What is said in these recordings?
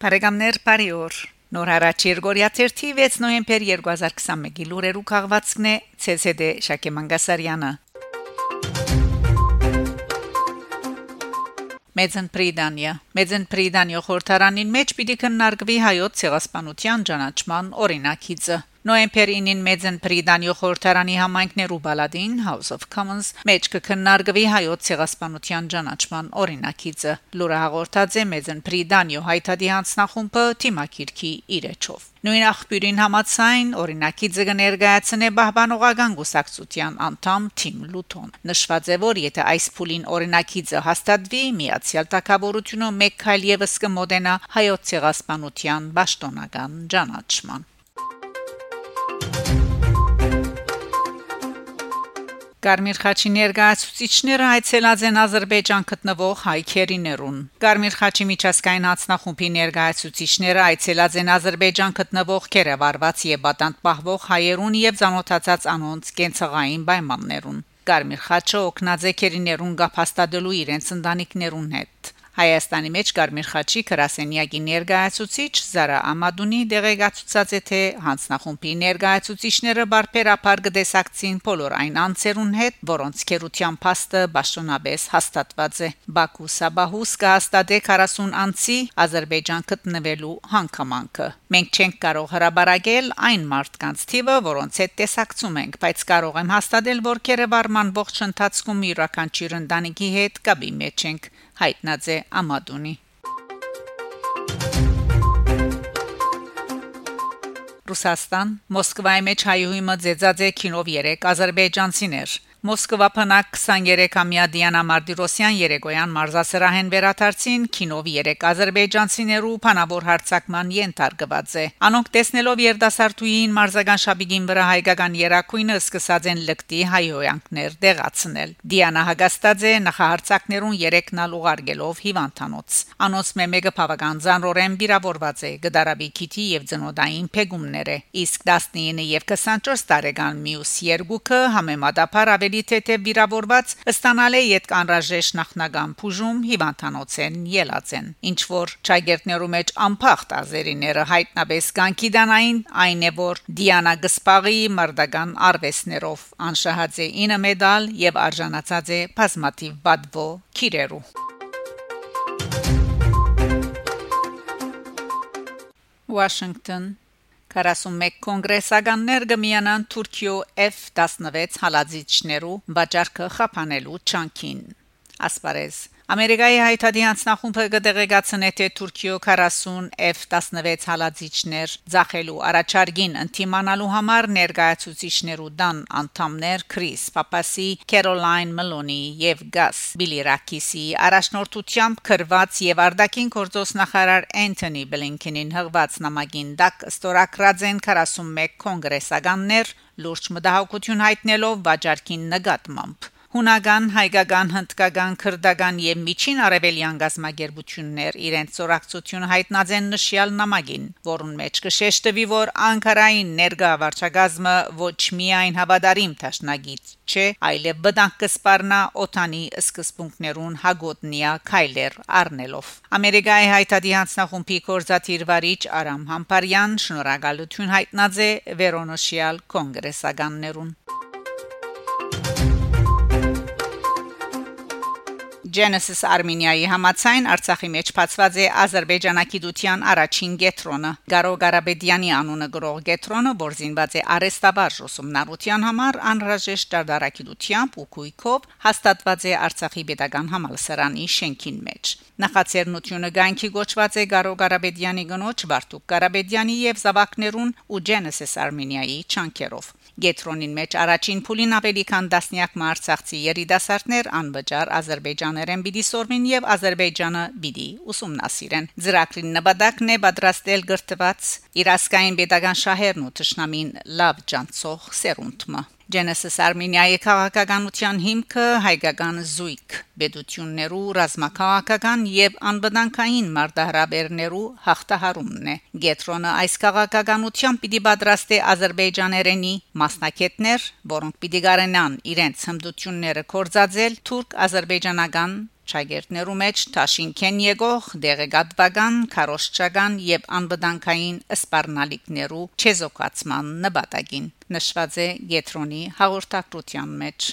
Հարեգամներ Փարիոր Նոր հարաճ Երգորիա 6 նոյեմբեր 2021-ի լուրերու քաղվածքն է ՑՍԴ Շակե Մանգասարյանը Մեծն Պրիդանիա Մեծն Պրիդանիա խորհրդարանին մեջ պիտի քննարկվի հայոց ցեղասպանության ճանաչման օրինակիցը Նոյեմբեր 9-ին Մեծն Պրիդանիո խորհրդարանի համայնքներու բալադին House of Commons մեջ կքննարկվի հայոց ցեղասպանության ճանաչման օրինակիցը լուրը հաղորդած է Մեծն Պրիդանիո հայտարարի հանձնախումբը թիմակիրքի իրեչով Նույն աղբյուրին համացայն օրինակիցը կներկայացնե բահբանողական գուսակցության անդամ Թիմ Լութոն նշված է որ եթե այս փուլին օրինակիցը հաստատվի միացյալ թակավորությունը մեկ քայլ եւս կմոտենա հայոց ցեղասպանության ճշտոնական ճանաչման Կարմիր խաչի ներկայացուցիչները այցելած են Ադրբեջան գտնվող հայքերիներուն։ Կարմիր խաչի միջազգային հանձնախումբի ներկայացուցիչները այցելած են Ադրբեջան գտնվող Կերևարված եւ Բատանտ պահվող հայերուն եւ ցանոթացած անոնց կենցաղային պայմաններուն։ Կարմիր խաչը քերիներուն գափաստadելու իրենց ընտանիքներուն հետ։ Հայաստանի մեջ Կարմիր խաչի քրասենյակի ներկայացուցիչ Զարա Ամադունի դեղեկացուցած է թե հանձնախումբի ներկայացուցիչները բարբերաբար կդեսակցին բոլոր այն անձերուն հետ, որոնց քերության փաստը ճշտոնաբես հաստատված է։ Բաքու Սաբահուս կհաստատե 40 անձի Ադրբեջան գտնվելու հանգամանքը։ Մենք չենք կարող հրաբարակել այն մարդկանց թիվը, որոնց հետ տեսակցում ենք, բայց կարող եմ հաստատել, որ քերեվարման ողջ ընթացքում յուրաքանչյուր ընտանիքի հետ կապի մեջ ենք հայտնած է Ամադունի Ռուսաստան Մոսկվայի մեջ հայուհի մը ձեծած է քինով 3 ազերբայջանցիներ Մոսկվա փնակ 23-ամյա Դիանա Մարտիրոսյան երեգոյան մարզասրահեն վերաթարցին քինով 3 ազերբայջանցիներու փանավոր հարցակման ենթարկված է։ Անոնք տեսնելով երդասարտուին մարզական շաբիգին վրա հայկական երակույնը սկսած են լկտի հայհոյանքներ դեղացնել։ Դիանա Հագաստաձե նախահարցակներուն 3-ն ալուղարգելով հիվանդանոց։ Անոնց մեկը բավական զանրորեն վիրավորված է գդարաբի քիթի եւ ծնոդային փեգումներ է։ Իսկ 19 եւ 24 տարեկան մյուս երկուքը համեմատաբար ավելի ավելի թեթև վիրավորված ստանալ է յետ կանրաժեշտ նախնական բուժում հիվանդանոցեն ելածեն ինչ որ ճագերտներու մեջ անփախտ ազերիները հայտնաբես կանքի դանային այն է որ Դիանա Գսպաղի մարտական արվեսներով անշահած է 9 մեդալ եւ արժանացած է բազմատիվ բադվո քիրերու Washington 41 կոնգրեսականներ գմիանան Թուրքիո F16 հալածիչներու վաճառքը խափանելու չանքին ասպարեզ Ամերիկայի հայտարարի հանձնախումբը կդեղեկացնե թե Թուրքիո 40 F16 հալածիչներ ցախելու առաջարկին ընտիմանալու համար ներկայացուցիչներու դան անդամներ Քրիս Պապասի, Քերոլայն Մելոնի եւ Գաս Բիլիրակիսի առաջնորդությամբ քրված եւ արդակին գործոս նախարար Անթոնի Բլինքենին հղված նամակին դակ ստորակրած են 41 կոնգրեսականներ լուրջ մտահոգություն հայտնելով վաճառքին նկատմամբ հունական, հայկական, հնդկական, քրդական եւ միջին արևելյան գազམ་ագերբություններ իրենց ծորակցությունը հայտնած են նշյալ նամակին, որուն մեջ կշեշտվի, որ Անկարային ներգա վարչագազմը ոչ միայն հավատարիմ ճաշնագից չէ, այլև բդանք կսպառնա օտանի սկզբունքներուն հագոտնիա քայլեր առնելով։ Ամերիկայի հայտարարի հանձնախումբի կորզաթիր վարիչ Արամ Համբարյան շնորհակալություն հայտնած է Վերոնոշիալ կոնգրեսականներուն Genesis Armenia-ի համացայն Արցախի մեջ բացված է Ադրբեջանակիդության առաջին գետրոնը։ Գարո Ղարաբեդյանի անունը գրող գետրոնը բորզինված է արեստաբար ուսումնառության համար անհրաժեշտ դարդարակիդությամբ ու քույքով հաստատված է Արցախի Պետական Համալսարանի շենքին մեջ։ Նախաձեռնությունը գանքի գոչված է Գարո Ղարաբեդյանի գնոջ Վարդուկ Ղարաբեդյանի եւ Զավակներուն ու Genesis Armenia-ի չանկերով։ Գետրոնին մեջ առաջին փուլին ավելի քան 10-նյակ մարցախցի երիտասարդներ անվճար ադրբեջաներեն պիտի սորվին եւ Ադրբեջանը պիտի ուսումնասիրեն։ Ծրագրին նպատակն է պատրաստել գրթված իրասկային pedagogan շահերն ու ճշնամին լավ ջանցող սերունդը։ Genesis Armenia-ի քաղաքականության հիմքը հայկական զույգ բեդություններու ռազմաքաղաքական եւ անվտանգային մարտահրավերներու հաղթահարումն է։ Գետրոնը այս քաղաքականությամբ պիտի պատրաստի ազերբայջաներենի մասնակետներ, որոնք պիտի գարենան իրենց հմդությունները կորցածել թուրք-ազերբայջանական Շագերտներու մեջ Թաշինքեն եկող դեղեկատվական, քարոշչական եւ անվտանգային սպառնալիքներու չեզոքացման նպատակին նշված է Գետրոնի հաղորդակցության մեջ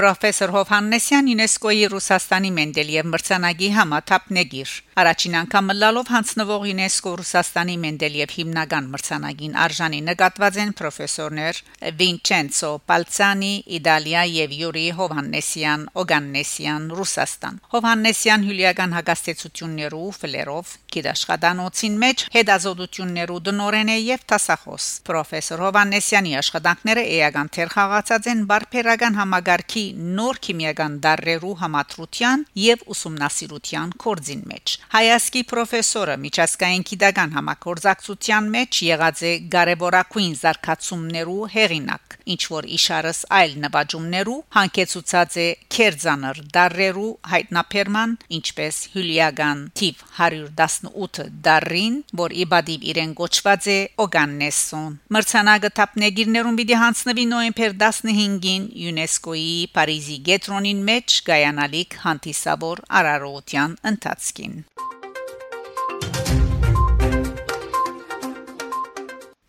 Պրոֆեսոր Հովհաննեսյան ՅՈՒՆԵՍԿՕ-ի Ռուսաստանի Մենդելիև մրցանակի համաթափնեգիր առաջին անգամ լալով հանձնվող ՅՈՒՆԵՍԿՕ Ռուսաստանի Մենդելիև հիմնական մրցանակին արժանի նկատված են պրոֆեսորներ Վինչենցո Պալցանի Իտալիա եւ Յուրի Հովհաննեսյան Օգաննեսյան Ռուսաստան Հովհաննեսյան հյուլիական հագաստեցություններով ֆլերով գիտաշխատանոցին մեջ հետազոտություններու դնորեն է եւ տասախոս պրոֆեսոր Հովհաննեսյանի աշխատանքները էական թեր խաղացած են բարբերական համագարքի նոր քիմիական դարերու համատրության եւ ուսումնասիրության կորձին մեջ հայասկի պրոֆեսորը միջազգային գիտական համակորձակցության մեջ եղած է կարևորագույն զարգացումներու հեղինակ ինչ որ իշարս այլ նվաճումներու հանկեցուցած է քերձանր դարերու հայտնաբերման ինչպես հյուլիական տիպ 118 դարին որ իբադիվ իրեն գոչված է օգաննեսոն մրցանակը թափնեգիրներուն պիտի հանձնվի նոյեմբեր 15-ին ՅՈՒՆԵՍԿՕ-ի Փարիզի Գետրոնին մեջ գայանալիք հանդիսավոր արարողության ընթացքին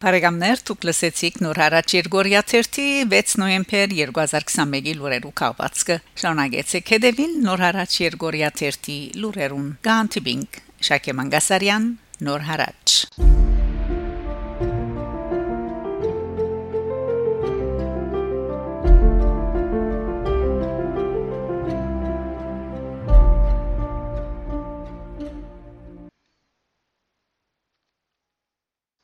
Բարեկամներ դուք լսեցիք նոր հարաճ Երգորիա 3 6 նոյեմբեր 2021-ի լուրերու կապվածքը շարունակեցեք հետևել նոր հարաճ Երգորիա 3 լուրերուն գանտիբինգ Շակե Մանգասարյան նոր հարաճ